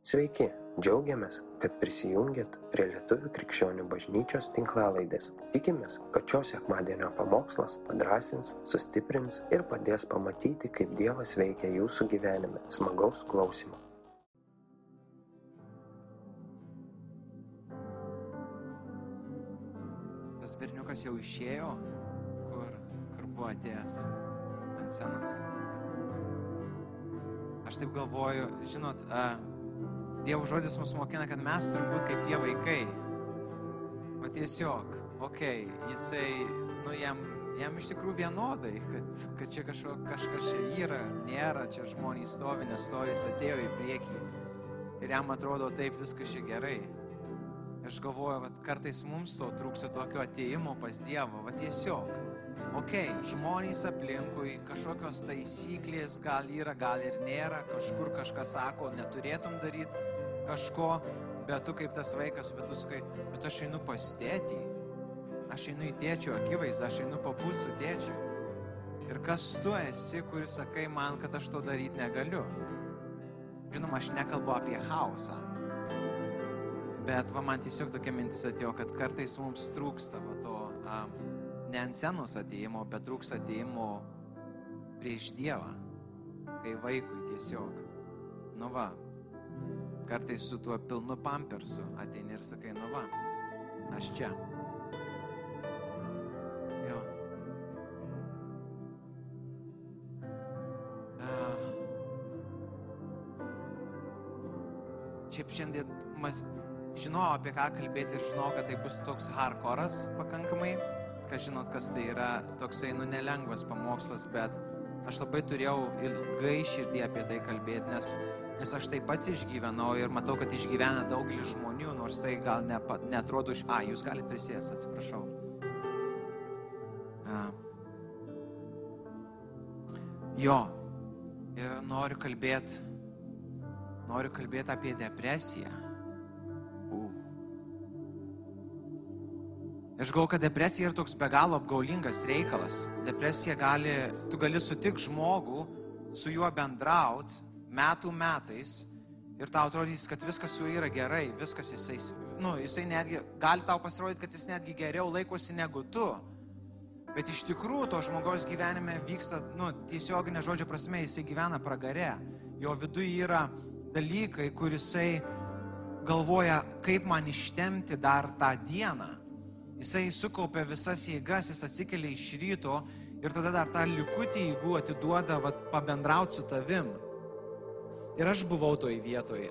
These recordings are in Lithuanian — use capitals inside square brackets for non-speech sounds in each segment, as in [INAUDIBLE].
Sveiki, džiaugiamės, kad prisijungiat prie Lietuvų krikščionių bažnyčios tinklalaidės. Tikimės, kad šios sekmadienio pamokslas padrasins, sustiprins ir padės pamatyti, kaip Dievas veikia jūsų gyvenime. Smagaus klausimų. Tas berniukas jau išėjo, kur, kur buvo atėjęs ant scenos. Aš taip galvoju, žinot, a, Dievo žodis mus mokina, kad mes turim būti kaip tie vaikai. O tiesiog, okei, okay, jisai, nu jam, jam iš tikrųjų vienodai, kad, kad čia kažko, kažkas čia yra, nėra, čia žmonės stovi, nestovi, jis atėjo į priekį. Ir jam atrodo taip viskas čia gerai. Aš galvoju, kad kartais mums to trūksta tokio ateimo pas Dievą, va tiesiog. Ok, žmonės aplinkui, kažkokios taisyklės gal yra, gal ir nėra, kažkur kažkas sako, neturėtum daryti kažko, bet tu kaip tas vaikas, bet tu sakai, bet aš einu pas tėtį, aš einu į tėčio akivaizdą, aš einu papūsų tėčių. Ir kas tu esi, kuris sakai man, kad aš to daryti negaliu? Žinoma, aš nekalbu apie chaosą. Bet va, man tiesiog tokia mintis atėjo, kad kartais mums trūksta va, to um, ne ant senos ateimo, bet trūksta ateimo prieš Dievą. Kai vaikui tiesiog. Nu va, kartais su tuo pilnu pampersu ateini ir sakai, nu va, aš čia. Jo. Šiaip šiandien mas, žinojau apie ką kalbėti ir žinojau, kad tai bus toks hardcore'as pakankamai, kad žinot, kas tai yra toksai, nu, nelengvas pamokslas, bet aš labai turėjau ilgai širdį apie tai kalbėti, nes, nes aš tai pats išgyvenau ir matau, kad išgyvena daugelis žmonių, nors tai gal ne, netrodo iš... A, jūs galite prisės, atsiprašau. A. Jo, ir noriu kalbėti, noriu kalbėti apie depresiją. Aš galvoju, kad depresija yra toks be galo apgaulingas reikalas. Depresija gali, tu gali sutikti žmogų, su juo bendraut metų metais ir tau atrodys, kad viskas su juo yra gerai, viskas jisai, nu, jisai netgi, gali tau pasirodyti, kad jis netgi geriau laikosi negu tu. Bet iš tikrųjų to žmogaus gyvenime vyksta, nu, tiesioginė žodžio prasme, jisai gyvena pragare. Jo viduje yra dalykai, kur jisai galvoja, kaip man ištemti dar tą dieną. Jisai sukaupia visas jėgas, jis atsikelia iš ryto ir tada dar tą likutį jėgų atiduoda vat, pabendrauti su tavim. Ir aš buvau toj vietoj.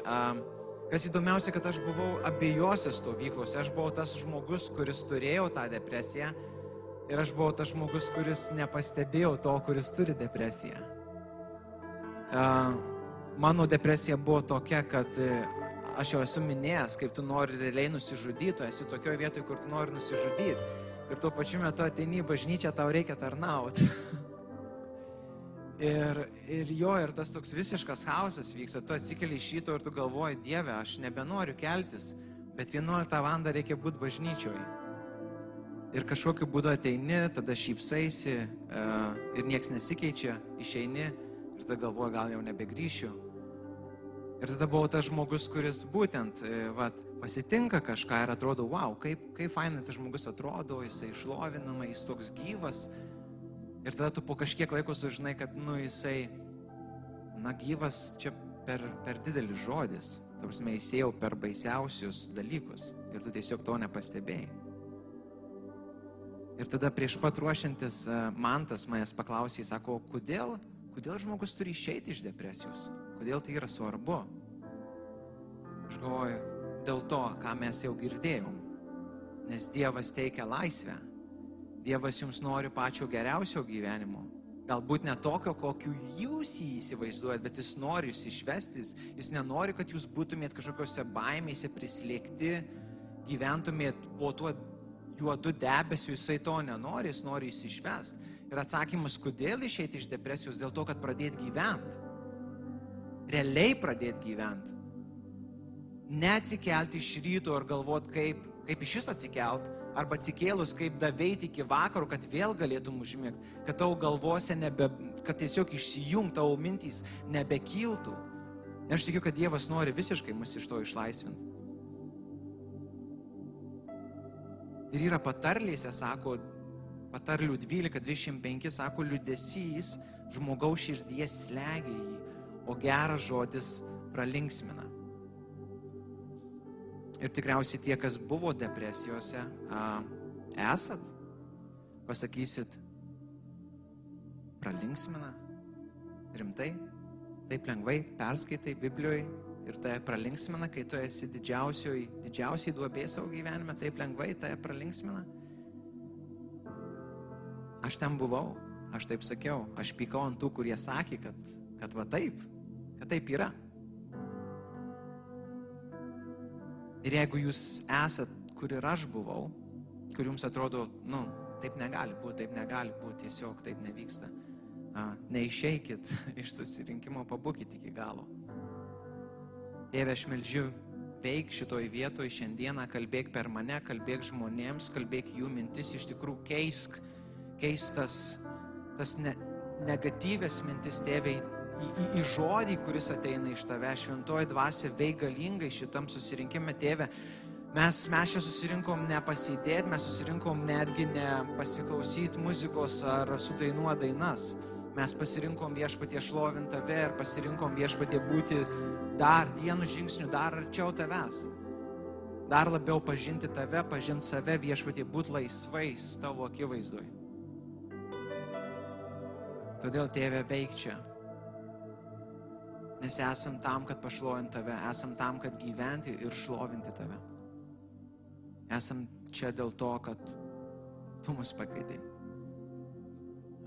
Kas įdomiausia, kad aš buvau abiejose stovyklose. Aš buvau tas žmogus, kuris turėjo tą depresiją ir aš buvau tas žmogus, kuris nepastebėjau to, kuris turi depresiją. Mano depresija buvo tokia, kad aš jau esu minėjęs, kaip tu nori realiai nusižudyti, tu esi tokioje vietoje, kur tu nori nusižudyti. Ir tuo pačiu metu ateini į bažnyčią, tau reikia tarnauti. [LAUGHS] ir, ir jo, ir tas toks visiškas chaosas vyksta, tu atsikeli iš šito ir tu galvoji, Dieve, aš nebenoriu keltis, bet 11 val. reikia būti bažnyčioje. Ir kažkokiu būdu ateini, tada šypsaisi uh, ir nieks nesikeičia, išeini ir tada galvoji, gal jau nebegrįšiu. Ir tada buvau tas žmogus, kuris būtent vat, pasitinka kažką ir atrodo, wow, kaip, kaip fainai tas žmogus atrodo, jisai išlovinama, jis toks gyvas. Ir tada tu po kažkiek laiko sužinai, kad, nu, jisai, na, gyvas čia per, per didelis žodis. Tarsi, ėjo per baisiausius dalykus ir tu tiesiog to nepastebėjai. Ir tada prieš pat ruošiantis man tas manęs paklausė, sako, kodėl, kodėl žmogus turi išeiti iš depresijos? Kodėl tai yra svarbu? Aš galvoju, dėl to, ką mes jau girdėjom. Nes Dievas teikia laisvę. Dievas jums nori pačio geriausio gyvenimo. Galbūt ne tokio, kokiu jūs jį įsivaizduojat, bet jis nori jūs išvesti, jis, nenori, kad jūs būtumėt kažkokiose baimėse prislėgti, gyventumėt po tuo juodu debesiu, jisai to nenori, jis nori jūs išvesti. Ir atsakymas, kodėl išeiti iš depresijos, dėl to, kad pradėt gyventi realiai pradėti gyventi. Neatsikelti iš ryto ir galvot, kaip, kaip iš vis atsikelt, arba atsikėlus, kaip daveiti iki vakaro, kad vėl galėtum užmėgti, kad tavo galvose nebe, kad tiesiog išsijungt tavo mintys nebekiltų. Ir aš tikiu, kad Dievas nori visiškai mus iš to išlaisvinti. Ir yra patarlėse, sako, patarlių 12.25, sako, liudesys žmogaus širdies slegia jį, o geras žodis pralinksmina. Ir tikriausiai tie, kas buvo depresijose, a, esat, pasakysit, pralinksmina, rimtai, taip lengvai perskaitai Biblijoje ir tai pralinksmina, kai tu esi didžiausiai, didžiausiai duobė savo gyvenime, taip lengvai tai pralinksmina. Aš ten buvau, aš taip sakiau, aš pykau ant tų, kurie sakė, kad, kad va taip, kad taip yra. Ir jeigu jūs esat, kur ir aš buvau, kur jums atrodo, nu, taip negali būti, taip negali būti, tiesiog taip nevyksta neišeikit [LAUGHS] iš susirinkimo, pabūkit iki galo. Tėve, aš meldžiu, veik šitoj vietoj šiandieną, kalbėk per mane, kalbėk žmonėms, kalbėk jų mintis, iš tikrųjų keisk, keistas tas ne, negatyvės mintis, tėvė, į, į, į žodį, kuris ateina iš tave, šventoji dvasia, veik galingai šitam susirinkime, tėve. Mes, mes čia susirinkom ne pasidėti, mes susirinkom netgi ne pasiklausyti muzikos ar sudainuoti dainas mes pasirinkom viešpatie šlovinti tave ir pasirinkom viešpatie būti dar vienu žingsniu, dar arčiau tavęs. Dar labiau pažinti tave, pažinti save viešpatie, būti laisvais tavo akivaizdoj. Todėl tėvė veik čia. Nes esam tam, kad pašlovint tave, esam tam, kad gyventi ir šlovinti tave. Esam čia dėl to, kad tu mus pakvietei.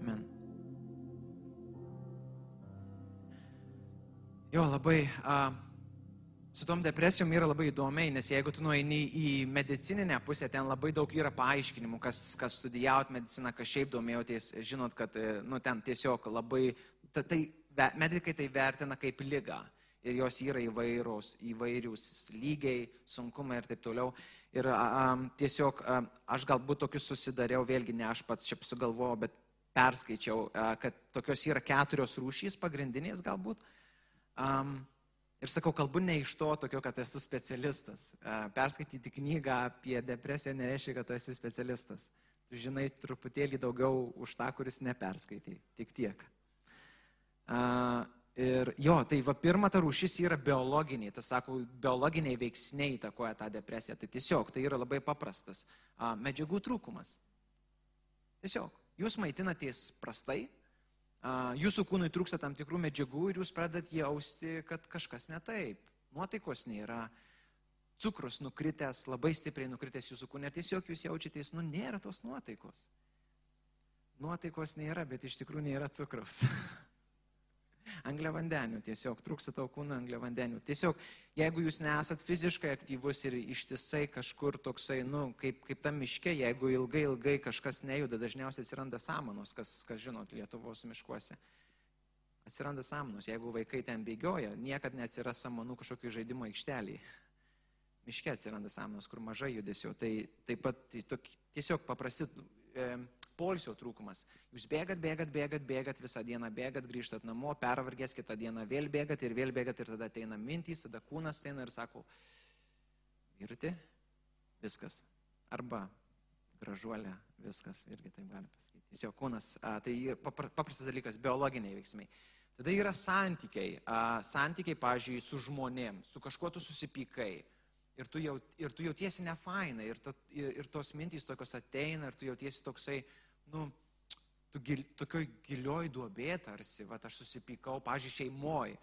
Amen. Jo, labai. A, su tom depresijom yra labai įdomiai, nes jeigu tu nueini į medicininę pusę, ten labai daug yra paaiškinimų, kas, kas studijavot mediciną, kas šiaip domėjotės, žinot, kad e, nu, ten tiesiog labai, ta, tai medikai tai vertina kaip lygą ir jos yra įvairios, įvairius lygiai, sunkumai ir taip toliau. Ir a, tiesiog a, aš galbūt tokius susidariau, vėlgi ne aš pats čia sugalvojau, bet perskaičiau, a, kad tokios yra keturios rūšys pagrindinės galbūt. Um, ir sakau, kalbu ne iš to tokio, kad esu specialistas. Uh, perskaityti knygą apie depresiją nereiškia, kad tu esi specialistas. Tu žinai truputėlį daugiau už tą, kuris neperskaitai. Tik tiek. Ir jo, tai va pirma ta rūšis yra biologiniai, tas sako, biologiniai veiksniai įtakoja tą depresiją. Tai tiesiog tai yra labai paprastas. A, medžiagų trūkumas. Tiesiog, jūs maitinatės prastai, jūsų kūnui trūksta tam tikrų medžiagų ir jūs pradedat jausti, kad kažkas ne taip. Nuotaikos nėra, cukrus nukritęs, labai stipriai nukritęs jūsų kūne, tiesiog jūs jaučiatės, nu nėra tos nuotaikos. Nuotaikos nėra, bet iš tikrųjų nėra cukraus. [LAUGHS] Angliavandenių tiesiog trūksta tau kūno angliavandenių. Tiesiog, jeigu jūs nesat fiziškai aktyvus ir ištisai kažkur toksai, nu, kaip, kaip tam miške, jeigu ilgai, ilgai kažkas nejuda, dažniausiai atsiranda samanos, kas, kas žinot, Lietuvos miškuose. Atsiranda samanos, jeigu vaikai ten bėgioja, niekada neatsiras samanų kažkokio žaidimo aikštelį. Miške atsiranda samanos, kur mažai judesio. Tai taip pat tai tok, tiesiog paprasti. E, polsio trūkumas. Jūs bėgat, bėgat, bėgat, bėgat visą dieną, bėgat, grįžtat namo, pervargęs kitą dieną, vėl bėgat ir vėl bėgat ir tada ateina mintys, tada kūnas ateina ir sako, irti, viskas. Arba gražuolė, viskas, irgi taip gali pasakyti. Tiesiog kūnas, a, tai paprastas dalykas, biologiniai veiksmai. Tada yra santykiai. A, santykiai, pažiūrėjau, su žmonėm, su kažkuo tu susipykai ir tu, jau, ir tu jautiesi ne fainai, ir, ta, ir, ir tos mintys tokios ateina, ir tu jautiesi toksai, nu, tu gil, tokioj gilioj duobė tarsi, va, aš susipykau, pažiūrėjau, šeimoj.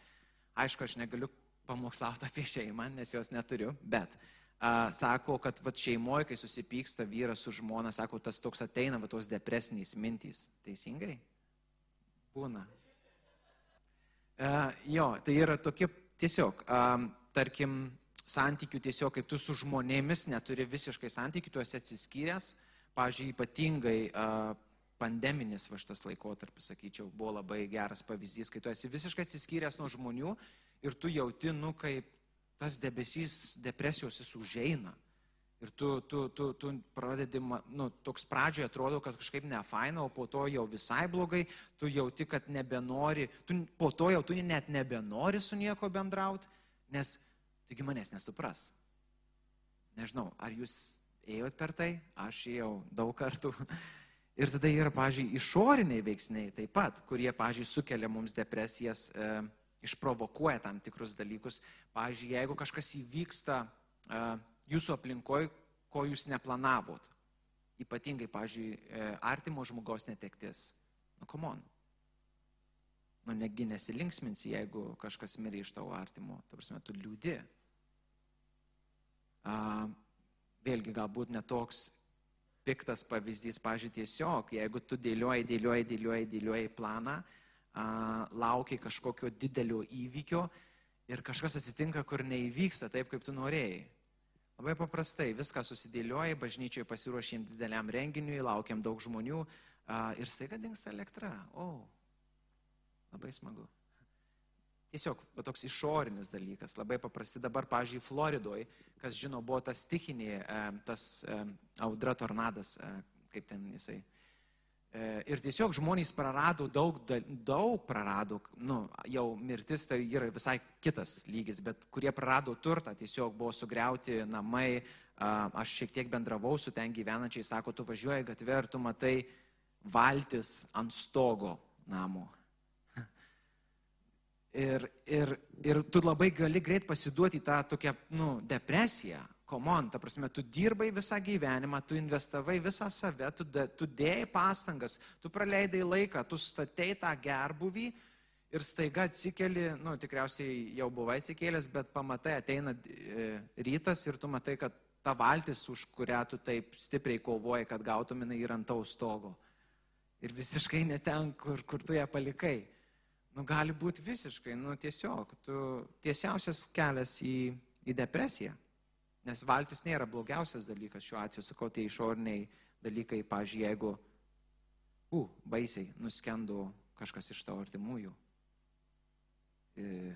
Aišku, aš negaliu pamokslauti apie šeimą, nes jos neturiu, bet a, sako, kad va, šeimoje, kai susipyksta vyras su žmona, sako, tas toks ateina, va, tos depresinės mintys. Teisingai? Būna. A, jo, tai yra tokie tiesiog, a, tarkim, santykių tiesiog, kaip tu su žmonėmis neturi visiškai santykių, tu esi atsiskyręs. Pavyzdžiui, ypatingai pandeminis va šitas laikotarpis, sakyčiau, buvo labai geras pavyzdys, kai tu esi visiškai atsiskyręs nuo žmonių ir tu jauti, nu, kaip tas debesys depresijos jis užeina. Ir tu, tu, tu, tu pradedi, nu, toks pradžioje atrodo, kad kažkaip ne faina, o po to jau visai blogai, tu jauti, kad nebenori, tu, po to jau tu net nebenori su nieko bendrauti, nes taigi manęs nesupras. Nežinau, ar jūs ėjot per tai, aš ėjau daug kartų. Ir tada yra, pažiūrėjau, išoriniai veiksniai taip pat, kurie, pažiūrėjau, sukelia mums depresijas, e, išprovokuoja tam tikrus dalykus. Pavyzdžiui, jeigu kažkas įvyksta e, jūsų aplinkoje, ko jūs neplanavot. Ypatingai, pavyzdžiui, e, artimo žmogaus netektis. Nu, komon. Nu, negi nesilinksminsi, jeigu kažkas mirė iš tavo artimo. Ta prasme, tu liūdi. A, vėlgi, galbūt netoks piktas pavyzdys, pažiūrėjau, tiesiog, jeigu tu dėlioji, dėlioji, dėlioji, dėlioji planą, laukiai kažkokio didelio įvykio ir kažkas atsitinka, kur neįvyksta taip, kaip tu norėjai. Labai paprastai, viską susidėlioji, bažnyčioje pasiruošėm dideliam renginiui, laukiam daug žmonių ir staiga dinksta elektra. O, labai smagu. Tiesiog va, toks išorinis dalykas, labai paprasti. Dabar, pažiūrėjau, Floridoje, kas žino, buvo tas stichinė, tas audra tornadas, kaip ten jisai E, ir tiesiog žmonės prarado daug, daug prarado, nu, jau mirtis tai yra visai kitas lygis, bet kurie prarado turtą, tiesiog buvo sugriauti namai, aš šiek tiek bendravau su ten gyvenančiai, sako, tu važiuoji gatvė ir tu matai valtis ant stogo namo. Ir, ir, ir tu labai gali greit pasiduoti tą tokią, nu, depresiją, komon, ta prasme, tu dirbai visą gyvenimą, tu investavai visą save, tu, tu dėjai pastangas, tu praleidai laiką, tu statei tą gerbuvį ir staiga atsikeli, nu, tikriausiai jau buvai atsikėlęs, bet pamatai, ateina e, rytas ir tu matai, kad ta valtis, už kurią tu taip stipriai kovoji, kad gautumėnai ir ant tau stogo. Ir visiškai ne ten, kur, kur tu ją palikai. Nu, gali būti visiškai, nu, tiesiog, tu tiesiausias kelias į, į depresiją. Nes valtis nėra blogiausias dalykas šiuo atveju, sakau, tie išoriniai dalykai, pažiūrėjau, jeigu, u, uh, baisiai nuskendo kažkas iš tavo artimųjų. E,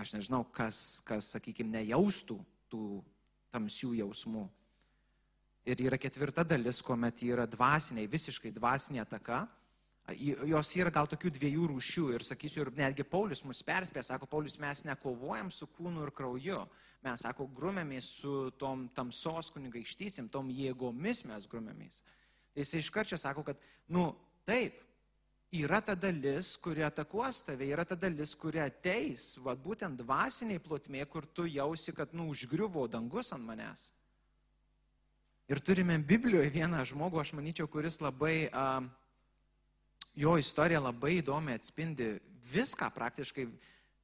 aš nežinau, kas, kas sakykime, nejaustų tų tamsių jausmų. Ir yra ketvirta dalis, kuomet yra dvasiniai, visiškai dvasinė ataka Jos yra gal tokių dviejų rūšių ir sakysiu, ir netgi Paulius mus perspė, sako, Paulius, mes nekovojam su kūnu ir krauju, mes, sako, grumėmės su tom tamsos kunigaikštysim, tom jėgomis mes grumėmės. Tai jis iš karto sako, kad, nu, taip, yra ta dalis, kuri atakuos tave, yra ta dalis, kuri ateis, va būtent dvasiniai plotmė, kur tu jausi, kad, nu, užgriuvo dangus ant manęs. Ir turime Biblijoje vieną žmogų, aš manyčiau, kuris labai... Uh, jo istorija labai įdomiai atspindi viską praktiškai,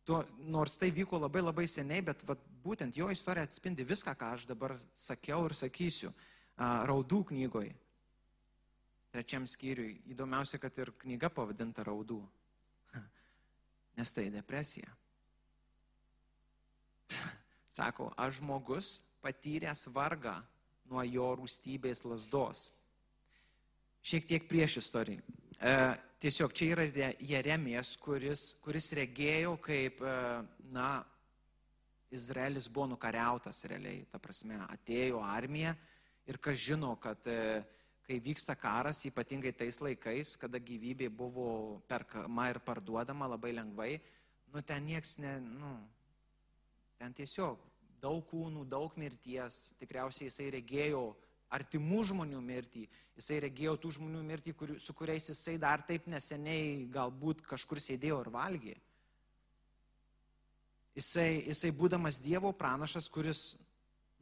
tuo, nors tai vyko labai labai seniai, bet vat, būtent jo istorija atspindi viską, ką aš dabar sakiau ir sakysiu. Raudų knygoje, trečiam skyriui. Įdomiausia, kad ir knyga pavadinta Raudų. [LAUGHS] Nes tai depresija. [LAUGHS] Sako, aš žmogus patyręs vargą nuo jo rūstybės lasdos. Šiek tiek prieš istoriją. E, tiesiog čia yra Jeremijas, kuris, kuris regėjo, kaip, e, na, Izraelis buvo nukariautas realiai. Ta prasme, atėjo armija ir kas žino, kad e, kai vyksta karas, ypatingai tais laikais, kada gyvybė buvo perkama ir parduodama labai lengvai, nu ten nieks ne, nu, ten tiesiog daug kūnų, daug mirties, tikriausiai jisai regėjo artimų žmonių mirtį, jisai regėjo tų žmonių mirtį, kur, su kuriais jisai dar taip neseniai galbūt kažkur sėdėjo ir valgė. Jisai, jisai būdamas Dievo pranašas, kuris,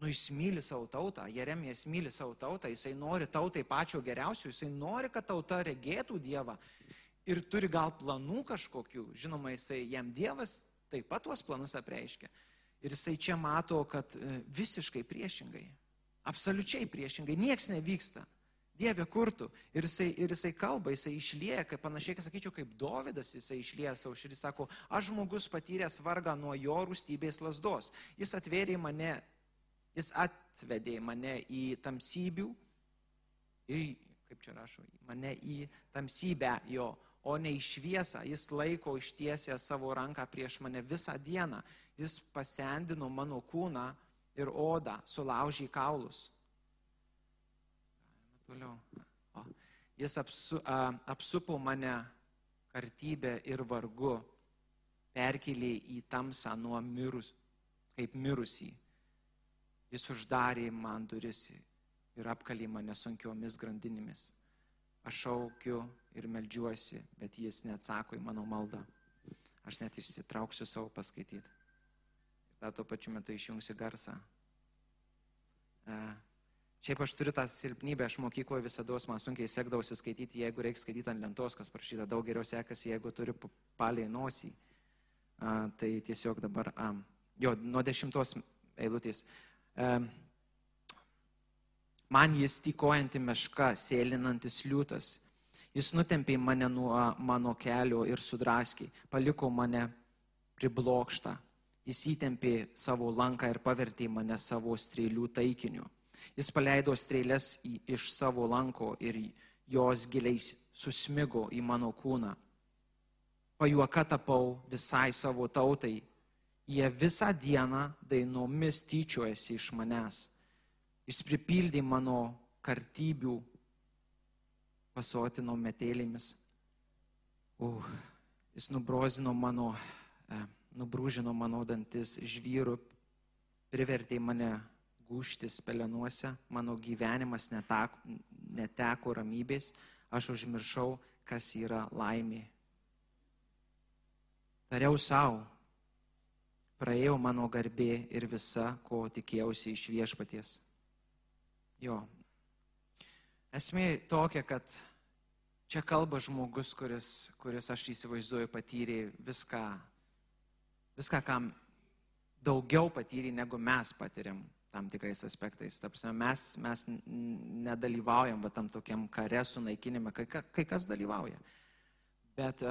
nu, jis myli savo tautą, Jeremijas myli savo tautą, jisai nori tautai pačio geriausio, jisai nori, kad tauta regėtų Dievą ir turi gal planų kažkokių, žinoma, jisai, jam Dievas taip pat tuos planus apreiškia. Ir jisai čia mato, kad e, visiškai priešingai. Absoliučiai priešingai, nieks nevyksta. Dieve kurtų. Ir jisai, ir jisai kalba, jisai išlieja, kaip panašiai, kaip sakyčiau, kaip Dovydas, jisai išlieja savo širdį, sako, aš žmogus patyręs vargą nuo jo rūstybės lasdos. Jis atvėrė mane, jis atvedė mane į tamsybių, ir, kaip čia rašo, mane į tamsybę jo, o ne į šviesą. Jis laiko ištiesę savo ranką prieš mane visą dieną. Jis pasendino mano kūną ir odą, sulaužė kaulus. toliau. O, jis apsu, a, apsupo mane kartybė ir vargu, perkelė į tamsą nuo mirus, kaip mirusį. Jis uždarė man duris ir apkalė mane sunkiomis grandinėmis. Aš šaukiu ir melžiuosi, bet jis neatsako į mano maldą. Aš net išsitrauksiu savo paskaityti. Dar tuo pačiu metu išjungsiu garsą. E, Šiaip aš turiu tą silpnybę, aš mokykloje visada man sunkiai sekdavosi skaityti, jeigu reikia skaityti ant lentos, kas parašyta, daug geriau sekasi, jeigu turi paliai nosį. A, tai tiesiog dabar, a, jo, nuo dešimtos eilutės. A, man jis tykojanti meška, sėlinantis liūtas. Jis nutempė mane nuo mano kelio ir sudraskė, paliko mane priblokštą. Jis įtempė savo lanką ir pavertė mane savo strėlių taikiniu. Jis paleido strėlės iš savo lanko ir jos giliai susmigo į mano kūną. Pajuoka tapau visai savo tautai. Jie visą dieną dainomis tyčiojasi iš manęs. Jis pripildė mano kartybių, pasotino metėlėmis. Uh, jis nubrozino mano, e, nubrūžino mano dantis žvyrų, privertė mane gūštis pelenuose, mano gyvenimas neteko, neteko ramybės, aš užmiršau, kas yra laimė. Tariau savo, praėjau mano garbė ir visa, ko tikėjausi iš viešpaties. Jo. Esmė tokia, kad čia kalba žmogus, kuris, kuris aš įsivaizduoju, patyrė viską, viską, kam daugiau patyrė, negu mes patiriam tam tikrais aspektais. Tapsime, mes, mes nedalyvaujam va, tam tokiam kare sunaikinime, kai, kai kas dalyvauja. Bet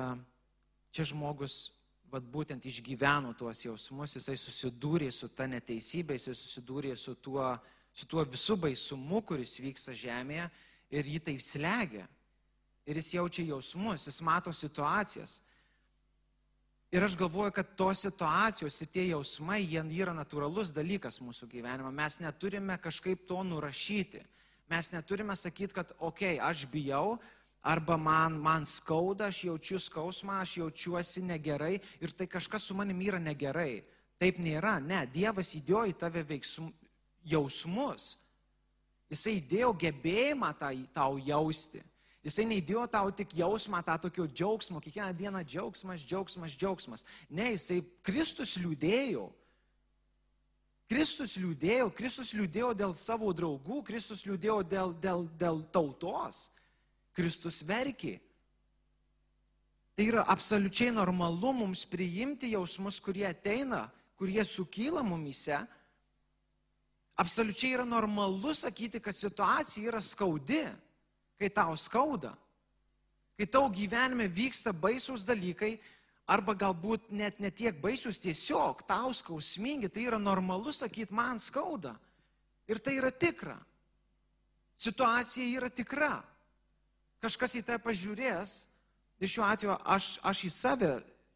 čia žmogus vat, būtent išgyveno tuos jausmus, jisai susidūrė su ta neteisybė, jisai susidūrė su tuo, su tuo visų baisumu, kuris vyksta žemėje ir jį taip slegia. Ir jis jaučia jausmus, jis mato situacijas. Ir aš galvoju, kad tos situacijos ir tie jausmai, jie yra natūralus dalykas mūsų gyvenime. Mes neturime kažkaip to nurašyti. Mes neturime sakyti, kad, okei, okay, aš bijau, arba man, man skauda, aš jaučiu skausmą, aš jaučiuosi negerai ir tai kažkas su manim yra negerai. Taip nėra. Ne, Dievas įdėjo į tave veiksm, jausmus. Jisai įdėjo gebėjimą tai, tau jausti. Jisai neįdėjo tau tik jausmą, tą tokio džiaugsmo, kiekvieną dieną džiaugsmas, džiaugsmas, džiaugsmas. Ne, jisai Kristus liūdėjo. Kristus liūdėjo, Kristus liūdėjo dėl savo draugų, Kristus liūdėjo dėl, dėl, dėl tautos. Kristus verkė. Tai yra absoliučiai normalu mums priimti jausmus, kurie ateina, kurie sukyla mumise. Absoliučiai yra normalu sakyti, kad situacija yra skaudi kai tau skauda, kai tau gyvenime vyksta baisūs dalykai, arba galbūt net netiek baisūs, tiesiog tau skausmingi, tai yra normalu sakyti, man skauda. Ir tai yra tikra. Situacija yra tikra. Kažkas į tai pažiūrės ir šiuo atveju aš, aš į save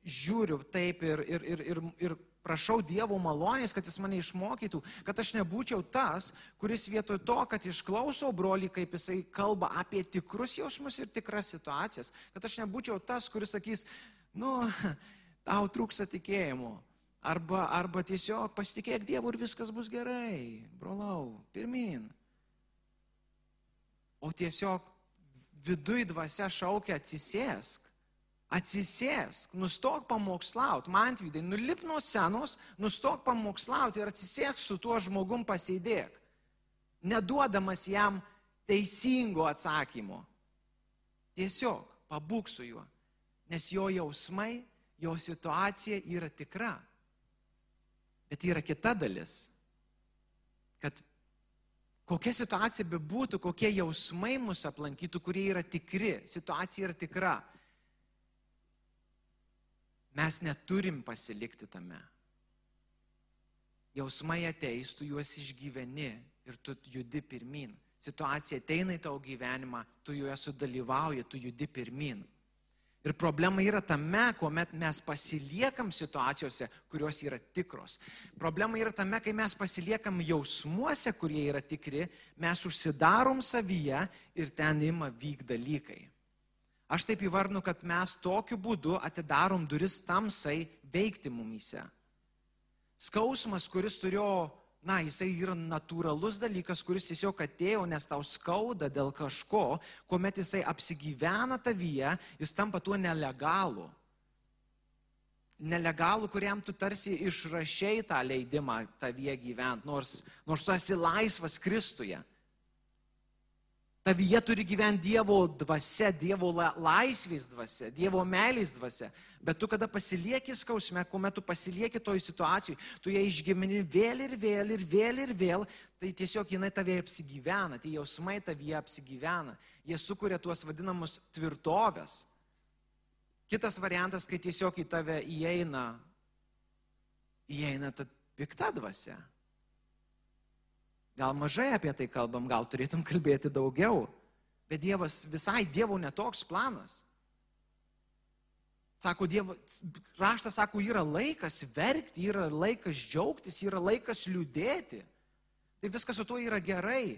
žiūriu taip ir, ir, ir, ir, ir prašau Dievo malonės, kad Jis mane išmokytų, kad aš nebūčiau tas, kuris vietoj to, kad išklausau brolį, kaip jisai kalba apie tikrus jausmus ir tikras situacijas, kad aš nebūčiau tas, kuris sakys, nu, [LAUGHS] tau trūksta tikėjimo. Arba, arba tiesiog pasitikėk Dievu ir viskas bus gerai, brolau, pirmin. O tiesiog viduj dvasia šaukia atsisėsk Atsisėsk, nustok pamokslauti, man tvydai, nulip nuo senos, nustok pamokslauti ir atsisėsk su tuo žmogum pasėdėk, neduodamas jam teisingo atsakymo. Tiesiog pabūk su juo, nes jo jausmai, jo situacija yra tikra. Bet yra kita dalis, kad kokia situacija bebūtų, kokie jausmai mus aplankytų, kurie yra tikri, situacija yra tikra Mes neturim pasilikti tame. Jausmai ateis, tu juos išgyveni ir tu judi pirmin. Situacija ateina į tavo gyvenimą, tu joje sudalyvauji, tu judi pirmin. Ir problema yra tame, kuomet mes pasiliekam situacijose, kurios yra tikros. Problema yra tame, kai mes pasiliekam jausmuose, kurie yra tikri, mes užsidarom savyje ir ten ima vyk dalykai. Aš taip įvarnu, kad mes tokiu būdu atidarom duris tamsai veikti mumyse. Skausmas, kuris turėjo na, jisai yra natūralus dalykas, kuris tiesiog atėjo, nes tau skauda dėl kažko, kuomet jisai apsigyvena tavyje, jis tampa tuo nelegalu. Nelegalu, kuriam tu tarsi išrašiai tą leidimą tavyje gyventi, nors, nors tu esi laisvas Kristuje. Tavyje turi gyventi Dievo dvasia, Dievo laisvės dvasia, Dievo meilės dvasia. Bet tu kada pasilieki skausme, kuomet tu pasilieki toj situacijai, tu ją išgyveni vėl ir vėl ir vėl ir vėl, tai tiesiog jinai tavie apsigyvena, tie jausmai tavie apsigyvena. Jie sukuria tuos vadinamus tvirtovės. Kitas variantas, kai tiesiog į tave įeina, įeina ta pikta dvasia. Gal mažai apie tai kalbam, gal turėtum kalbėti daugiau. Bet Dievas, visai Dievo netoks planas. Sako, Dievo, raštas sako, yra laikas verkti, yra laikas džiaugtis, yra laikas liūdėti. Tai viskas su tuo yra gerai.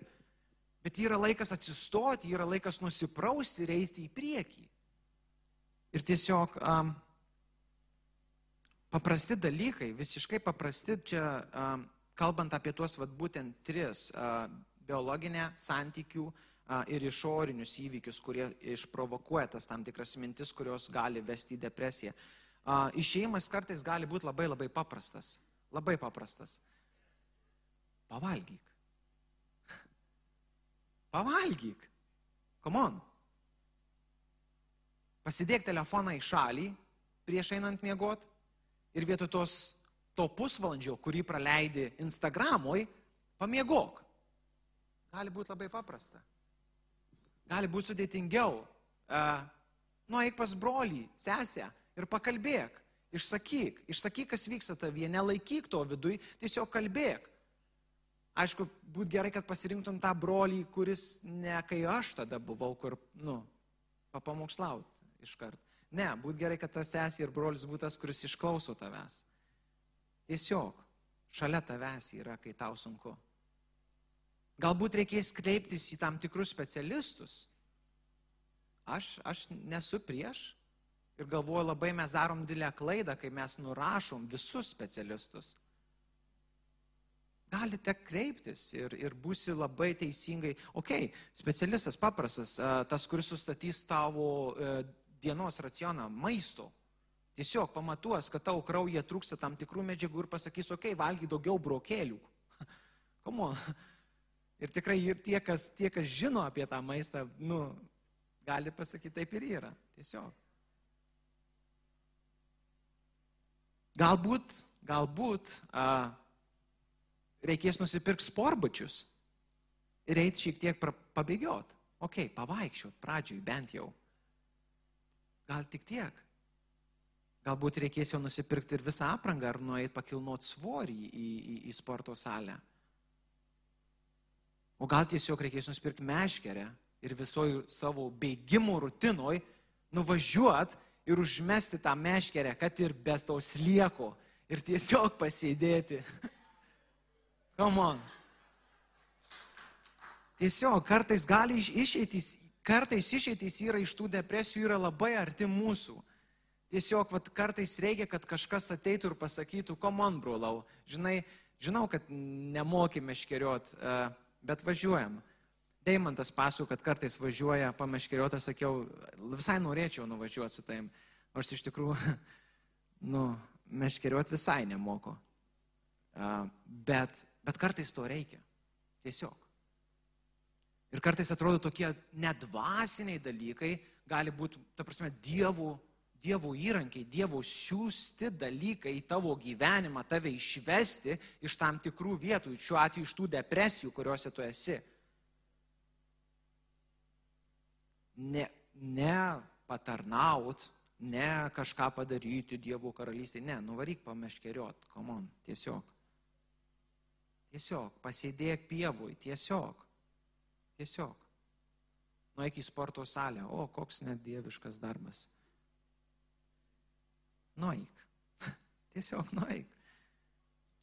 Bet yra laikas atsistoti, yra laikas nusiprausti ir eiti į priekį. Ir tiesiog um, paprasti dalykai, visiškai paprasti čia um, kalbant apie tuos vat, būtent tris - biologinę, santykių ir išorinius įvykius, kurie išprovokuoja tas tam tikras mintis, kurios gali vesti į depresiją. Išėjimas kartais gali būti labai labai paprastas. Labai paprastas. Pavalgyk. [LAUGHS] Pavalgyk. Come on. Pasidėk telefoną į šalį prieš einant miegot ir vietoj tos to pusvalandžio, kurį praleidi Instagramui, pamiegok. Gali būti labai paprasta. Gali būti sudėtingiau. Uh, Nueik pas brolį, sesę ir pakalbėk. Išsakyk, išsakyk, kas vyksta tavyje, nelaikyk to viduj, tiesiog kalbėk. Aišku, būtų gerai, kad pasirinktum tą brolį, kuris ne kai aš tada buvau, kur, nu, papamokslaut iškart. Ne, būtų gerai, kad tas sesė ir brolis būtų tas, kuris išklauso tavęs. Tiesiog šalia tavęs yra, kai tau sunku. Galbūt reikės kreiptis į tam tikrus specialistus. Aš, aš nesu prieš ir galvoju, labai mes darom didelę klaidą, kai mes nurašom visus specialistus. Galite kreiptis ir, ir būsi labai teisingai. Ok, specialistas paprastas, tas, kuris sustatys tavo e, dienos racioną maisto Tiesiog pamatuos, kad tau kraujyje trūksta tam tikrų medžiagų ir pasakys, okei, okay, valgy daugiau brokelių. Komo? [LAUGHS] Ir tikrai ir tie kas, tie, kas žino apie tą maistą, nu, gali pasakyti, taip ir yra. Tiesiog. Galbūt, galbūt a, reikės nusipirkti sporbačius ir eiti šiek tiek pabėgiot. Ok, pavaikščiot pradžioj bent jau. Gal tik tiek. Galbūt reikės jau nusipirkti ir visą aprangą ar nueiti pakilnoti svorį į, į, į sporto salę. O gal tiesiog reikės nusipirkti meškerę ir visoji savo bėgimų rutinoj nuvažiuot ir užmesti tą meškerę, kad ir be to slieko ir tiesiog pasėdėti. [LAUGHS] Come on. Tiesiog kartais gali išeitys, kartais išeitys yra iš tų depresijų yra labai arti mūsų. Tiesiog vat, kartais reikia, kad kažkas ateitų ir pasakytų, komon, brolau, žinai, žinau, kad nemoki meškeriot, e, bet važiuojam. Deimantas pasako, kad kartais važiuoja pameškeriot, aš sakiau, visai norėčiau nuvažiuoti su taim, nors iš tikrųjų, [LAUGHS] nu, meškeriot visai nemoko. E, bet, bet kartais to reikia. Tiesiog. Ir kartais atrodo tokie nedvasiniai dalykai gali būti, ta prasme, dievų Dievo įrankiai, Dievo siūsti dalykai į tavo gyvenimą, tave išvesti iš tam tikrų vietų, šiuo atveju iš tų depresijų, kuriuose tu esi. Ne, ne patarnaut, ne kažką padaryti Dievo karalystėje, ne, nuvaryk pameškeriot, komon, tiesiog. Tiesiog, pasėdėk pievui, tiesiog. Tiesiog. Nueik į sporto salę, o koks net dieviškas darbas nueik. [LAUGHS] Tiesiog nueik.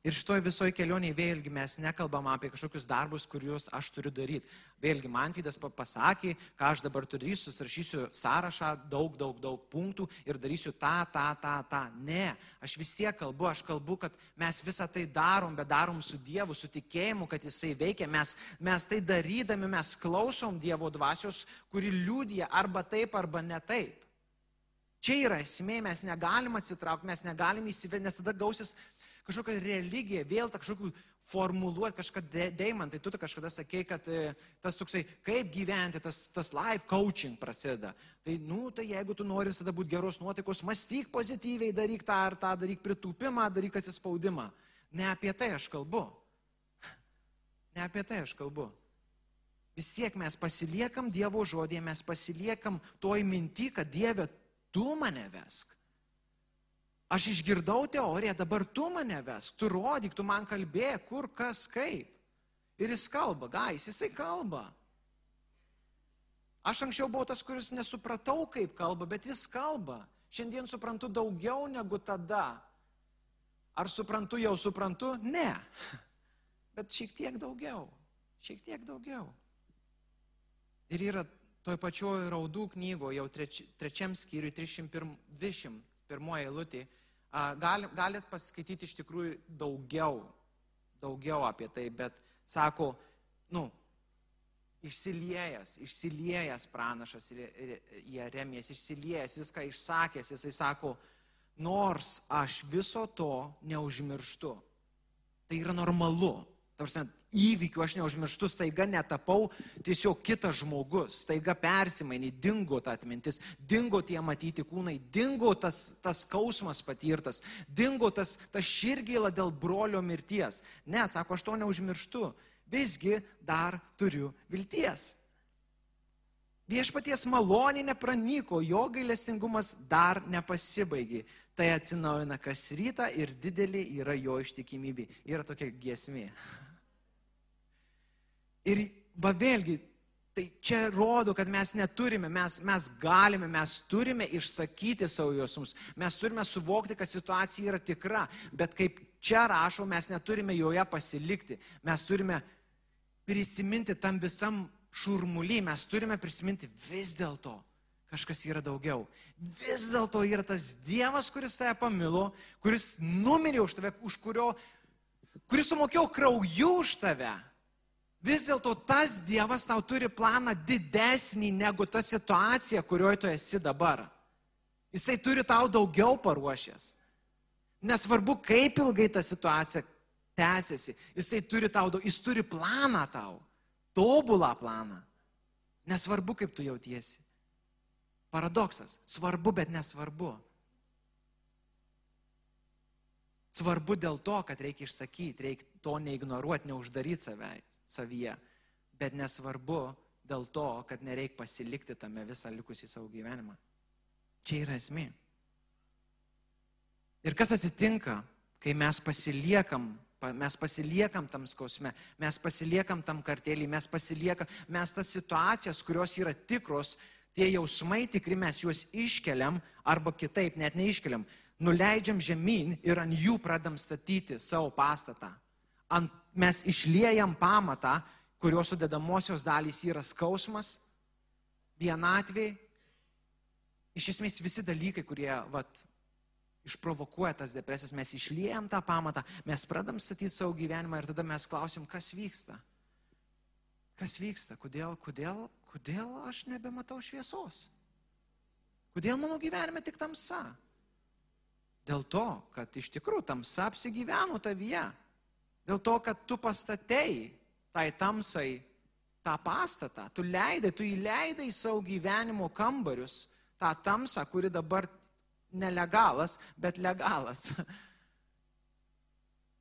Ir šitoje visoje kelionėje vėlgi mes nekalbam apie kažkokius darbus, kuriuos aš turiu daryti. Vėlgi man Vydas pasakė, ką aš dabar turiu, susirašysiu sąrašą, daug, daug, daug punktų ir darysiu tą, tą, tą, tą. Ne, aš vis tiek kalbu, aš kalbu, kad mes visą tai darom, bet darom su Dievu, su tikėjimu, kad Jisai veikia. Mes, mes tai darydami, mes klausom Dievo dvasios, kuri liūdija arba taip, arba ne taip. Čia yra esmė, mes negalim atsitraukti, mes negalim įsivedti, nes tada gausis kažkokia religija, vėl kažkokių formuluoti kažką deimantai. Tu kažkada sakei, kad e, tas toksai, kaip gyventi, tas, tas life coaching prasideda. Tai, nu, tai jeigu tu nori visada būti geros nuotaikos, mąstyk pozityviai, daryk tą ar tą, daryk pritūpimą, daryk atsispaudimą. Ne apie tai aš kalbu. [LAUGHS] Ne apie tai aš kalbu. Vis tiek mes pasiliekam Dievo žodėje, mes pasiliekam toj minti, kad Dieve, tu mane vesk. Aš išgirdau teoriją, dabar tu mane ves, tu rodyk, tu man kalbėk, kur, kas, kaip. Ir jis kalba, gais, jisai kalba. Aš anksčiau buvau tas, kuris nesupratau, kaip kalba, bet jis kalba. Šiandien suprantu daugiau negu tada. Ar suprantu, jau suprantu? Ne. [LAUGHS] Bet šiek tiek daugiau. Šiek tiek daugiau. Ir yra toj pačioj raudų knygoje, jau treči, trečiam skyriui, 321 eilutė, galit, galit paskaityti iš tikrųjų daugiau, daugiau apie tai, bet sako, nu, išsiliejęs, išsiliejęs pranašas Jeremijas, išsiliejęs, viską išsakęs, jisai sako, nors aš viso to neužmirštu. Tai yra normalu. Tarsi įvykių aš neužmirštu, staiga netapau tiesiog kitas žmogus, staiga persimainė, dingo ta atmintis, dingo tie matyti kūnai, dingo tas, tas skausmas patirtas, dingo tas, tas širgėla dėl brolio mirties. Ne, sako, aš to neužmirštu, visgi dar turiu vilties. Viešpaties malonė nepranyko, jo gailestingumas dar nepasibaigė. Tai atsinaujina kas rytą ir didelį yra jo ištikimybė. Yra tokia giesmė. Ir va vėlgi, tai čia rodo, kad mes neturime, mes, mes galime, mes turime išsakyti savo jausmus, mes turime suvokti, kad situacija yra tikra, bet kaip čia rašo, mes neturime joje pasilikti, mes turime prisiminti tam visam šurmuly, mes turime prisiminti vis dėlto kažkas yra daugiau. Vis dėlto yra tas Dievas, kuris tave pamilo, kuris numirė už tave, už kurio, kuris sumokėjo krauju už tave. Vis dėlto tas Dievas tau turi planą didesnį negu ta situacija, kurioje tu esi dabar. Jisai turi tau daugiau paruošęs. Nesvarbu, kaip ilgai ta situacija tęsiasi, jisai turi tau, jis turi planą tau, tobulą planą. Nesvarbu, kaip tu jautiesi. Paradoksas. Svarbu, bet nesvarbu. Svarbu dėl to, kad reikia išsakyti, reikia to neignoruoti, neuždaryti savęs savyje. Bet nesvarbu dėl to, kad nereik pasilikti tame visą likusį savo gyvenimą. Čia yra esmė. Ir kas atsitinka, kai mes pasiliekam, mes pasiliekam tam skausme, mes pasiliekam tam kartelį, mes pasiliekam, mes tas situacijas, kurios yra tikros, tie jausmai tikri, mes juos iškeliam arba kitaip, net neiškeliam, nuleidžiam žemyn ir ant jų pradam statyti savo pastatą. Ant mes išliejam pamatą, kurio sudedamosios dalys yra skausmas, vienatvė, iš esmės visi dalykai, kurie vat, išprovokuoja tas depresijas, mes išliejam tą pamatą, mes pradam statyti savo gyvenimą ir tada mes klausim, kas vyksta. Kas vyksta, kodėl, kodėl, kodėl aš nebematau šviesos? Kodėl mano gyvenime tik tamsa? Dėl to, kad iš tikrųjų tamsa apsigyveno tavyje. Dėl to, kad tu pastatei tai tamsai tą pastatą, tu leidai, tu įleidai į savo gyvenimo kambarius tą tamsą, kuri dabar nelegalas, bet legalas. [LAUGHS]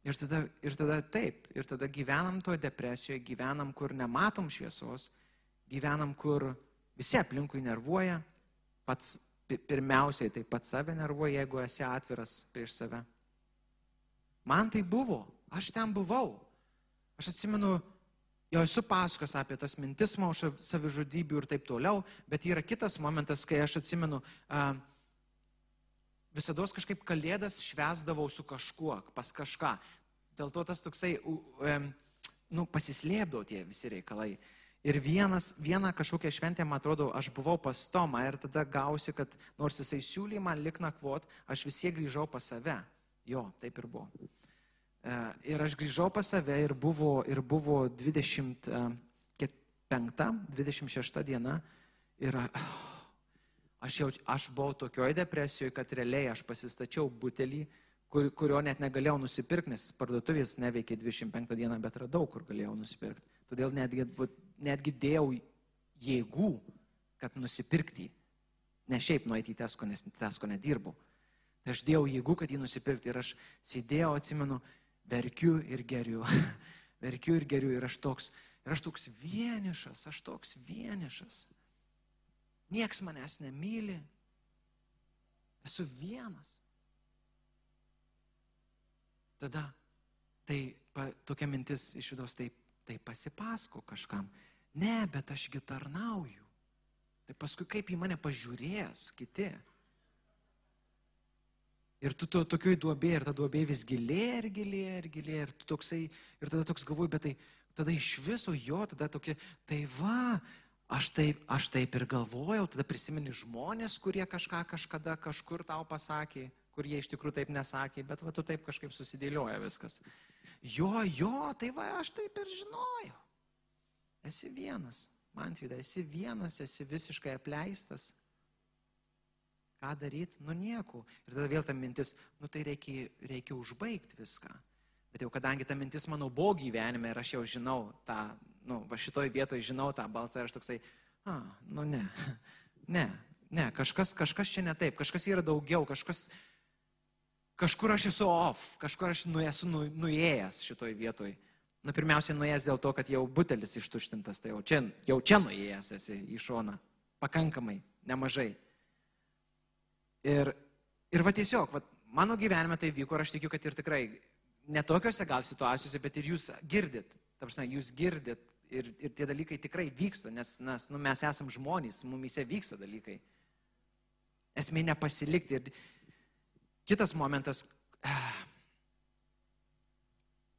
Ir tada, ir tada taip, ir tada gyvenam toje depresijoje, gyvenam, kur nematom šviesos, gyvenam, kur visi aplinkui nervuoja, pats pirmiausiai tai pats save nervuoja, jeigu esi atviras prieš save. Man tai buvo, Aš ten buvau. Aš atsimenu, jau esu pasakos apie tas mintis maušą savižudybių ir taip toliau, bet yra kitas momentas, kai aš atsimenu, visada kažkaip kalėdas švesdavau su kažkuo, pas kažką. Dėl to tas toksai, nu, pasislėpdavo tie visi reikalai. Ir vienas, vieną kažkokią šventę, man atrodo, aš buvau pas Tomą ir tada gausi, kad nors jisai siūlė man lik nakvot, aš vis tiek grįžau pas save. Jo, taip ir buvo. E, ir aš grįžau pas save ir buvo, ir buvo 25, 26 e, diena ir [SIGHS] aš, jau, aš buvau tokioje depresijoje, kad realiai aš pasistačiau butelį, kur, kurio net negalėjau nusipirkti, nes parduotuvės neveikė 25 dieną, bet radau, kur galėjau nusipirkti. Todėl netgi, netgi dėjau jėgų, kad nusipirkti. Ne šiaip nueiti į Tesko, nes Tesko nedirbau. Tai aš dėjau jėgų, kad jį nusipirkti ir aš sėdėjau, atsimenu, verkiu ir geriu. [LAUGHS] verkiu ir geriu ir aš toks, ir aš toks vienišas, aš toks vienišas. Niekas manęs nemyli. Esu vienas. Tada tai pa, tokia mintis iš vidaus taip tai pasipasko kažkam. Ne, bet ašgi tarnauju. Tai paskui kaip į mane pažiūrės kiti. Ir tu to tokioj duobė, ir ta duobė vis gilėja ir gilėja ir gilėja, ir tu toksai, ir tada toks galvoji, bet tai tada iš viso jo, tada tokie, tai va, aš taip, aš taip ir galvojau, tada prisimeni žmonės, kurie kažką kažkada kažkur tau pasakė, kur jie iš tikrųjų taip nesakė, bet va tu taip kažkaip susidėlioja viskas. Jo, jo, tai va, aš taip ir žinojau. Esi vienas, man tvida, esi vienas, esi visiškai apleistas. Ką daryti? Nu nieko. Ir tada vėl ta mintis, nu tai reikia, reikia užbaigti viską. Bet jau kadangi ta mintis mano buvo gyvenime ir aš jau žinau tą, nu, va šitoj vietoje žinau tą balsą ir aš toksai, a, nu ne, [LAUGHS] ne, ne, kažkas, kažkas čia ne taip, kažkas yra daugiau, kažkas, kažkur aš esu off, kažkur aš nu, esu nu, nuėjęs šitoj vietoj. Na, pirmiausia, nuėjęs dėl to, kad jau butelis ištuštintas, tai jau čia, jau čia nuėjęs esi į šoną. Pakankamai, nemažai. Ir, ir va tiesiog, va, mano gyvenime tai vyko ir aš tikiu, kad ir tikrai netokiose gal situacijose, bet ir jūs girdit. Ta prasme, jūs girdit ir, ir tie dalykai tikrai vyksta, nes, nes nu, mes esam žmonės, mumise vyksta dalykai. Esmė nepasilikti. Ir, Kitas momentas, [SIGHS]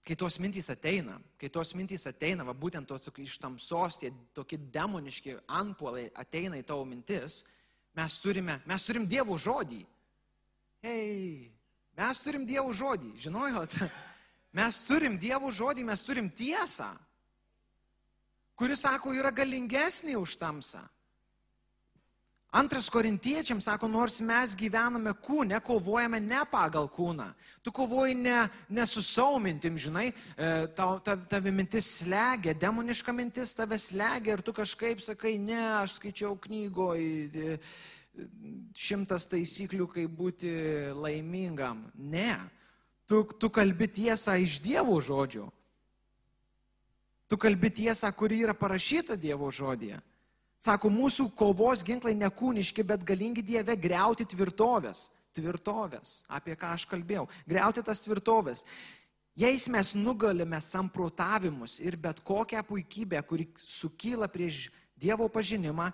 kai tos mintys ateina, kai tos mintys ateina, va būtent tos iš tamsos, tie tokie demoniški antpuolai ateina į tavo mintis, mes turime, mes turim Dievo žodį. Hei, mes turim Dievo žodį, žinojot? [LAUGHS] Mes turim Dievo žodį, mes turim tiesą, kuris, sako, yra galingesnė už tamsą. Antras korintiečiams sako, nors mes gyvename kūne, kovojame ne pagal kūną. Tu kovoji ne, ne su savo mintim, žinai, e, tavo ta, tavi mintis slegia, demoniška mintis tave slegia ir tu kažkaip sakai, ne, aš skaičiau knygoje šimtas taisyklių, kaip būti laimingam. Ne, tu, tu kalbi tiesą iš Dievo žodžio. Tu kalbi tiesą, kuri yra parašyta Dievo žodėje. Sako, mūsų kovos ginklai nekūniški, bet galingi Dieve greuti tvirtovės. Tvirtovės, apie ką aš kalbėjau. Greuti tas tvirtovės. Jais mes nugalime samprotavimus ir bet kokią puikybę, kuri sukyla prieš Dievo pažinimą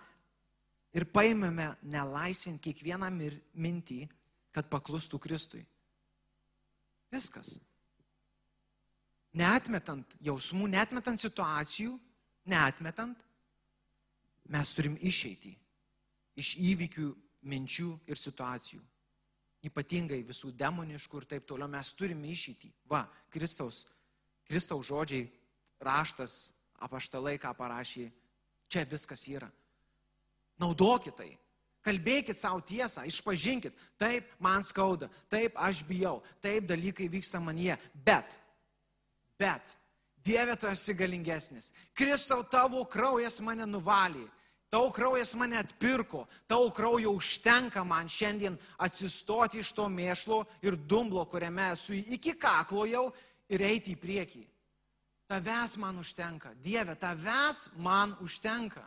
ir paimame nelaisvinti kiekvieną mintį, kad paklustų Kristui. Viskas. Neatmetant jausmų, neatmetant situacijų, neatmetant, mes turim išeiti iš įvykių, minčių ir situacijų. Ypatingai visų demoniškų ir taip toliau mes turime išeiti. Va, Kristaus, Kristaus žodžiai, raštas, apaštalai, ką parašė, čia viskas yra. Naudokit tai. Kalbėkit savo tiesą, išpažinkit. Taip, man skauda, taip, aš bijau, taip, dalykai vyksta manyje. Bet, bet, Dieve, tu esi galingesnis. Kristau, tavo kraujas mane nuvalė. Tavo kraujas mane atpirko, tavo kraujo užtenka man šiandien atsistoti iš to mėšlo ir dumblo, kuriame esu iki kaklo jau ir eiti į priekį. Tavęs man užtenka. Dieve, tavęs man užtenka.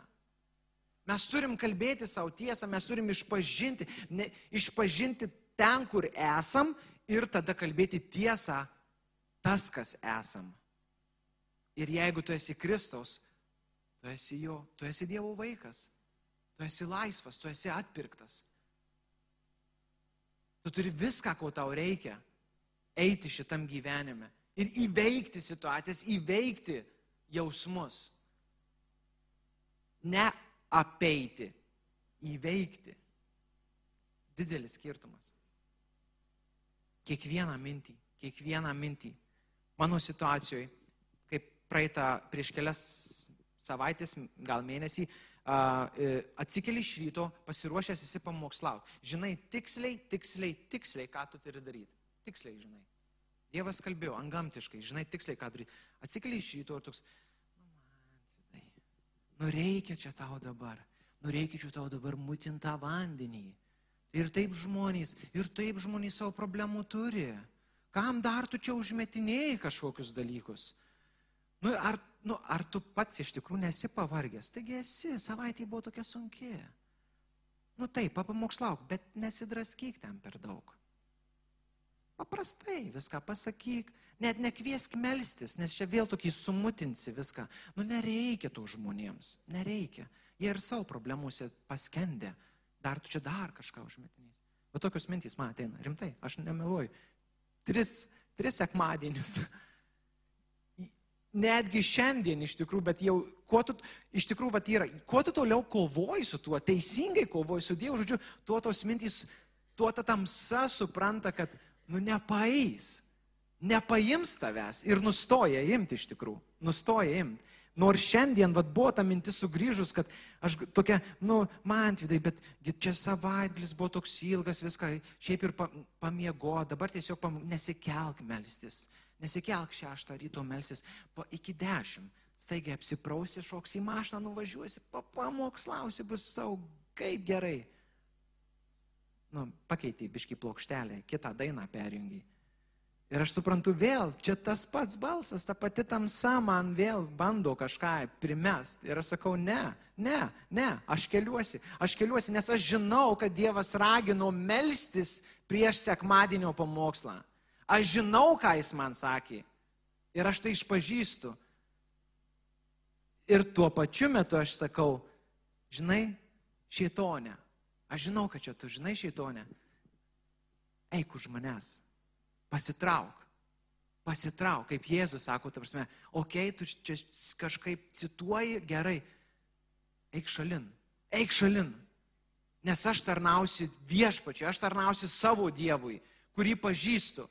Mes turim kalbėti savo tiesą, mes turim išpažinti, ne, išpažinti ten, kur esam ir tada kalbėti tiesą, tas, kas esam. Ir jeigu tu esi Kristaus, tu esi jo, tu esi Dievo vaikas, tu esi laisvas, tu esi atpirktas. Tu turi viską, ko tau reikia eiti šitam gyvenime ir įveikti situacijas, įveikti jausmus. Ne apeiti, įveikti. Didelis skirtumas. Kiekvieną mintį, kiekvieną mintį. Mano situacijoje, praeitą prieš kelias savaitės, gal mėnesį, e, atsikeli iš ryto, pasiruošęs esi pamokslauti. Žinai tiksliai, tiksliai, tiksliai, ką tu turi daryti. Tiksliai žinai. Dievas kalbėjo, angamtiškai, žinai tiksliai, ką daryti. Atsikeli iš ryto ir toks, nu man, vidai, nu reikia čia tau dabar, nu reikia čia tau dabar mutintą vandenį. Ir taip žmonės, ir taip žmonės savo problemų turi. Kam dar tu čia užmetinėjai kažkokius dalykus? Nu, ar, nu, ar tu pats iš tikrųjų nesi pavargęs? Taigi esi, savaitė buvo tokia sunki. Nu taip, papamokslauk, bet nesidraskyk ten per daug. Paprastai viską pasakyk, net nekviesk melstis, nes čia vėl tokį sumutinsi viską. Nu nereikia tų žmonėms, nereikia. Jie ir savo problemuose paskendė. Dar tu čia dar kažką užmetinys. O tokios mintys man ateina, rimtai, aš nemeluoju. Tris, tris sekmadienius. [LAUGHS] Netgi šiandien iš tikrųjų, bet jau, kuo tu, iš tikrųjų, va, yra, kuo tu toliau kovoji su tuo, teisingai kovoji su Dievu, žodžiu, tuo tos mintys, tuo ta tamsa supranta, kad nu nepaeis, nepaims tavęs ir nustoja imti iš tikrųjų, nustoja imti. Nors šiandien vat, buvo ta mintis sugrįžus, kad aš tokia, nu, man vidai, bet čia savaitgalis buvo toks ilgas, viską šiaip ir pamiego, dabar tiesiog pam... nesikelk melstis, nesikelk šeštą ryto melstis, po iki dešimt. Staigiai apsiprausi, šoks į mašiną, nuvažiuosi, pamokslausi, bus savo, kaip gerai nu, pakeitė biški plokštelę, kitą dainą perjungi. Ir aš suprantu vėl, čia tas pats balsas, ta pati tamsa man vėl bando kažką primest. Ir aš sakau, ne, ne, ne, aš keliuosi, aš keliuosi, nes aš žinau, kad Dievas ragino melstis prieš sekmadienio pamokslą. Aš žinau, ką Jis man sakė. Ir aš tai išpažįstu. Ir tuo pačiu metu aš sakau, žinai, šėtonė, Aš žinau, kad čia tu žinai šeitonę. Eik už manęs. Pasitrauk. Pasitrauk, kaip Jėzus sako, ta prasme, okei, okay, tu čia kažkaip cituoji gerai. Eik šalin. Eik šalin. Nes aš tarnausiu viešpačiui, aš tarnausiu savo Dievui, kurį pažįstu,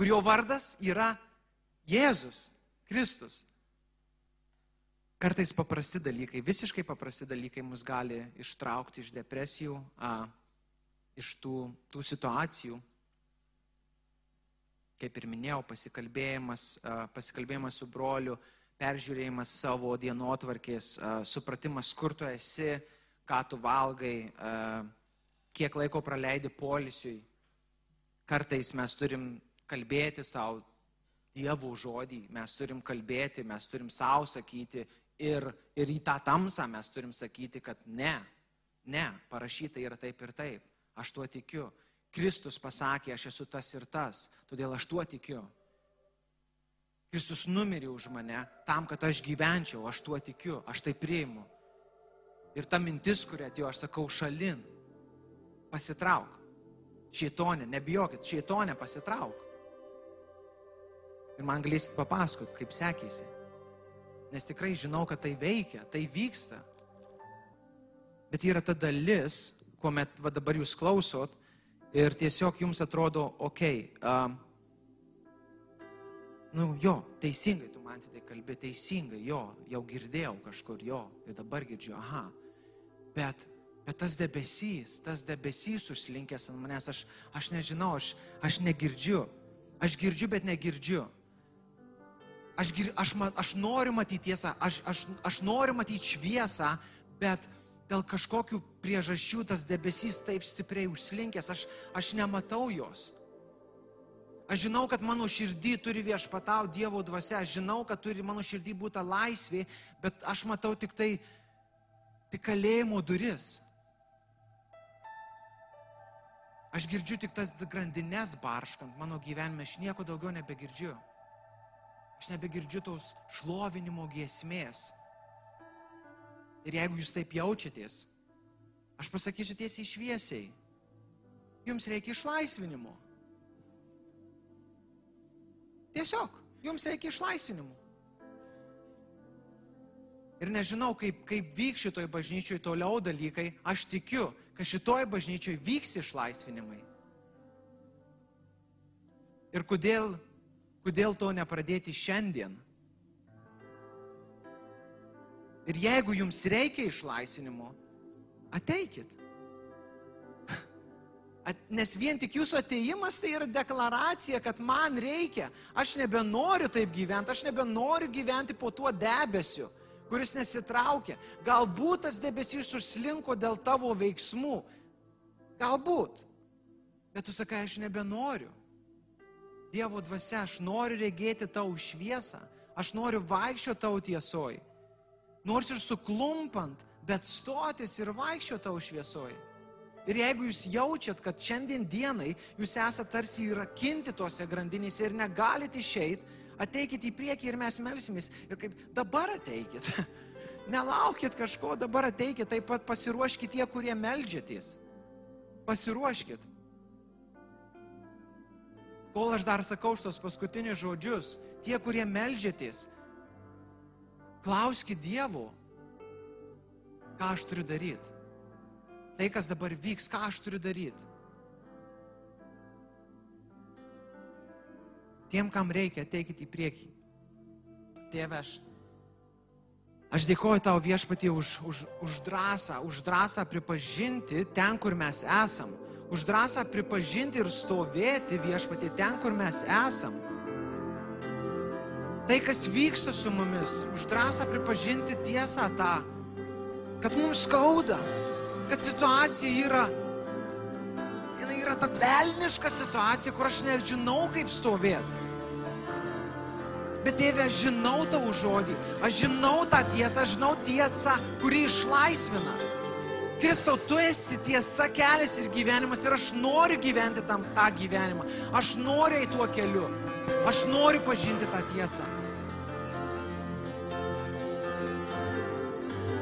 kurio vardas yra Jėzus, Kristus. Kartais paprasti dalykai, visiškai paprasti dalykai mus gali ištraukti iš depresijų, a, iš tų, tų situacijų. Kaip ir minėjau, pasikalbėjimas, a, pasikalbėjimas su broliu, peržiūrėjimas savo dienotvarkės, a, supratimas, kur tu esi, ką tu valgai, a, kiek laiko praleidi polisiui. Kartais mes turim kalbėti savo Dievo žodį, mes turim kalbėti, mes turim savo sakyti, ir, ir į tą tamsą mes turim sakyti, kad ne, ne, parašyta yra taip ir taip, aš tuo tikiu. Kristus pasakė, aš esu tas ir tas, todėl aš tuo tikiu. Kristus numirė už mane tam, kad aš gyvenčiau, aš tuo tikiu, aš tai priimu. Ir ta mintis, kurią atėjo, aš sakau, šalin, pasitrauk. Šeitonė, nebijokit, šeitonė pasitrauk. Ir man galėsit papasakot, kaip sekėsi. Nes tikrai žinau, kad tai veikia, tai vyksta. Bet yra ta dalis, kuomet va, dabar jūs klausot ir tiesiog jums atrodo, okei, okay, um, nu jo, teisingai tu man tai kalbė, teisingai, jo, jau girdėjau kažkur, jo, ir dabar girdžiu, aha. Bet, bet tas debesys, tas debesys užslinkęs ant manęs, aš, aš nežinau, aš, aš negirdžiu. Aš girdžiu, bet negirdžiu. Aš, aš, aš noriu matyti tiesą, aš, aš, aš noriu matyti šviesą, bet dėl kažkokių priežasčių tas debesys taip stipriai užslinkęs, aš, aš nematau jos. Aš žinau, kad mano širdį turi viešpatau Dievo dvasia, aš žinau, kad turi mano širdį būti laisvė, bet aš matau tik tai, tik kalėjimo duris. Aš girdžiu tik tas grandinės barškant mano gyvenime, aš nieko daugiau nebegirdžiu. Aš nebegirdžiu tos šlovinimo giesmės. Ir jeigu jūs taip jaučiatės, aš pasakysiu tiesiai šviesiai. jums reikia išlaisvinimo. Tiesiog, jums reikia išlaisvinimo. Ir nežinau, kaip, kaip vyks šitoj bažnyčioj toliau dalykai, aš tikiu, kad šitoj bažnyčioj vyks išlaisvinimai. Ir kodėl, kodėl to nepradėti šiandien? Ir jeigu jums reikia išlaisvinimo, ateikit. Nes vien tik jūsų ateimas tai yra deklaracija, kad man reikia. Aš nebenoriu taip gyventi, aš nebenoriu gyventi po tuo debesiu, kuris nesitraukia. Galbūt tas debesys užslinko dėl tavo veiksmų. Galbūt. Bet tu sakai, aš nebenoriu. Dievo dvasia, aš noriu regėti tau šviesą. Aš noriu vaikščioti tau tiesoj. Nors ir suklumpant, bet stotis ir vaikščioti tau šviesoj. Ir jeigu jūs jaučiat, kad šiandien dienai jūs esate tarsi įrakinti tose grandinėse ir negalite išeiti, ateikit į priekį ir mes melsimės. Ir kaip dabar ateikit. [LAUGHS] Nelaukit kažko, dabar ateikit, taip pat pasiruoškit tie, kurie melžiatės. Pasiruoškit. Kol aš dar sakau šitos paskutinius žodžius, tie, kurie melžiatės, klauskit Dievo, ką aš turiu daryti tai, kas dabar vyks, ką aš turiu daryti. Tiem, kam reikia, ateikit į priekį. Tėve, aš, aš dėkoju tau viešpatį už, už, už drąsą, už drąsą pripažinti ten, kur mes esam, už drąsą pripažinti ir stovėti viešpatį ten, kur mes esam. Tai, kas vyksta su mumis, už drąsą pripažinti tiesą tą, kad mums skauda, kad situacija yra, jinai yra ta velniška situacija, kur aš nežinau, kaip stovėti. Bet Dieve, aš žinau tavo žodį, aš žinau tą tiesą, aš žinau tiesą, kuri išlaisvina. Kristau, tu esi tiesa, kelias ir gyvenimas ir aš noriu gyventi tam tą gyvenimą. Aš noriu eiti tuo keliu. Aš noriu pažinti tą tiesą.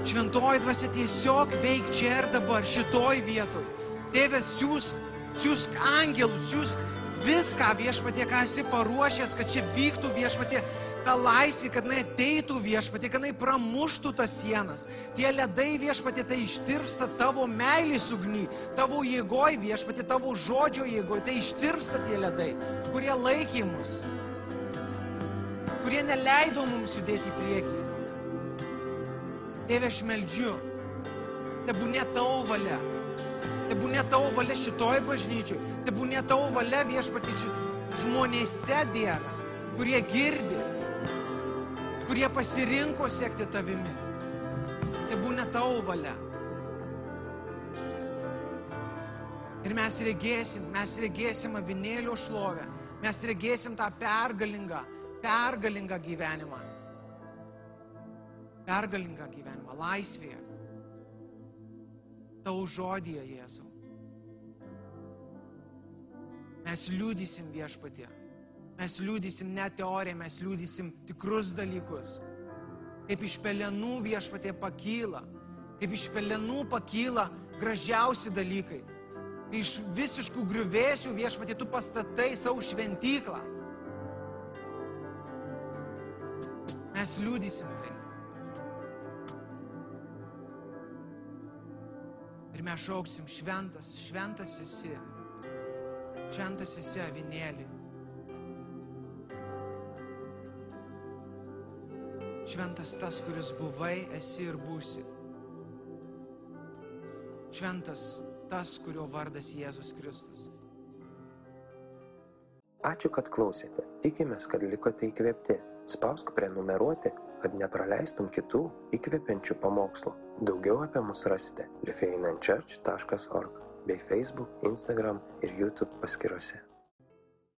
Šventoji dvasia tiesiog veik čia ir dabar, šitoj vietoj. Tėve, siūsk, siūsk angelus, siūsk viską viešpatie, ką esi paruošęs, kad čia vyktų viešpatie ta laisvė, kad jinai ateitų viešpatie, kad jinai pramuštų tas sienas. Tie ledai viešpatie tai ištirpsta tavo meilės ugny, tavo jėgoj viešpatie, tavo žodžio jėgoj, tai ištirpsta tie ledai, kurie laikė mus, kurie neleido mums judėti į priekį. Tėve, aš meldžiu, tebūnė tavo valia. Tebūnė tavo valia šitoj bažnyčiai. Tebūnė tavo valia viešpatyčių žmonėse, Dieve, kurie girdi, kurie pasirinko siekti tavimi. Tebūnė tavo valia. Ir mes regėsim, mes regėsim avinėlio šlovę. Mes regėsim tą pergalingą, pergalingą gyvenimą pergalingą gyvenimą, laisvėje. Tau žodėje, Jėzau. Mes liūdysim viešpatie. Mes liūdysim ne teoriją, mes liūdysim tikrus dalykus. Kaip iš pelenų viešpatie pakyla, kaip iš pelenų pakyla gražiausi dalykai. Kai iš visiškų griuvėsių viešpatie tu pastatai savo šventyklą. Mes liūdysim tai. Ir mes šauksim šventas, šventas esi. Šventas esi avinėlį. Šventas tas, kuris buvai, esi ir būsi. Šventas tas, kurio vardas Jėzus Kristus. Ačiū, kad klausėte. Tikimės, kad likote įkvėpti. Spausk prenumeruoti, kad nepraleistum kitų įkvepiančių pamokslų. Daugiau apie mus rasite lifeinanchurch.org bei Facebook, Instagram ir YouTube paskyrose.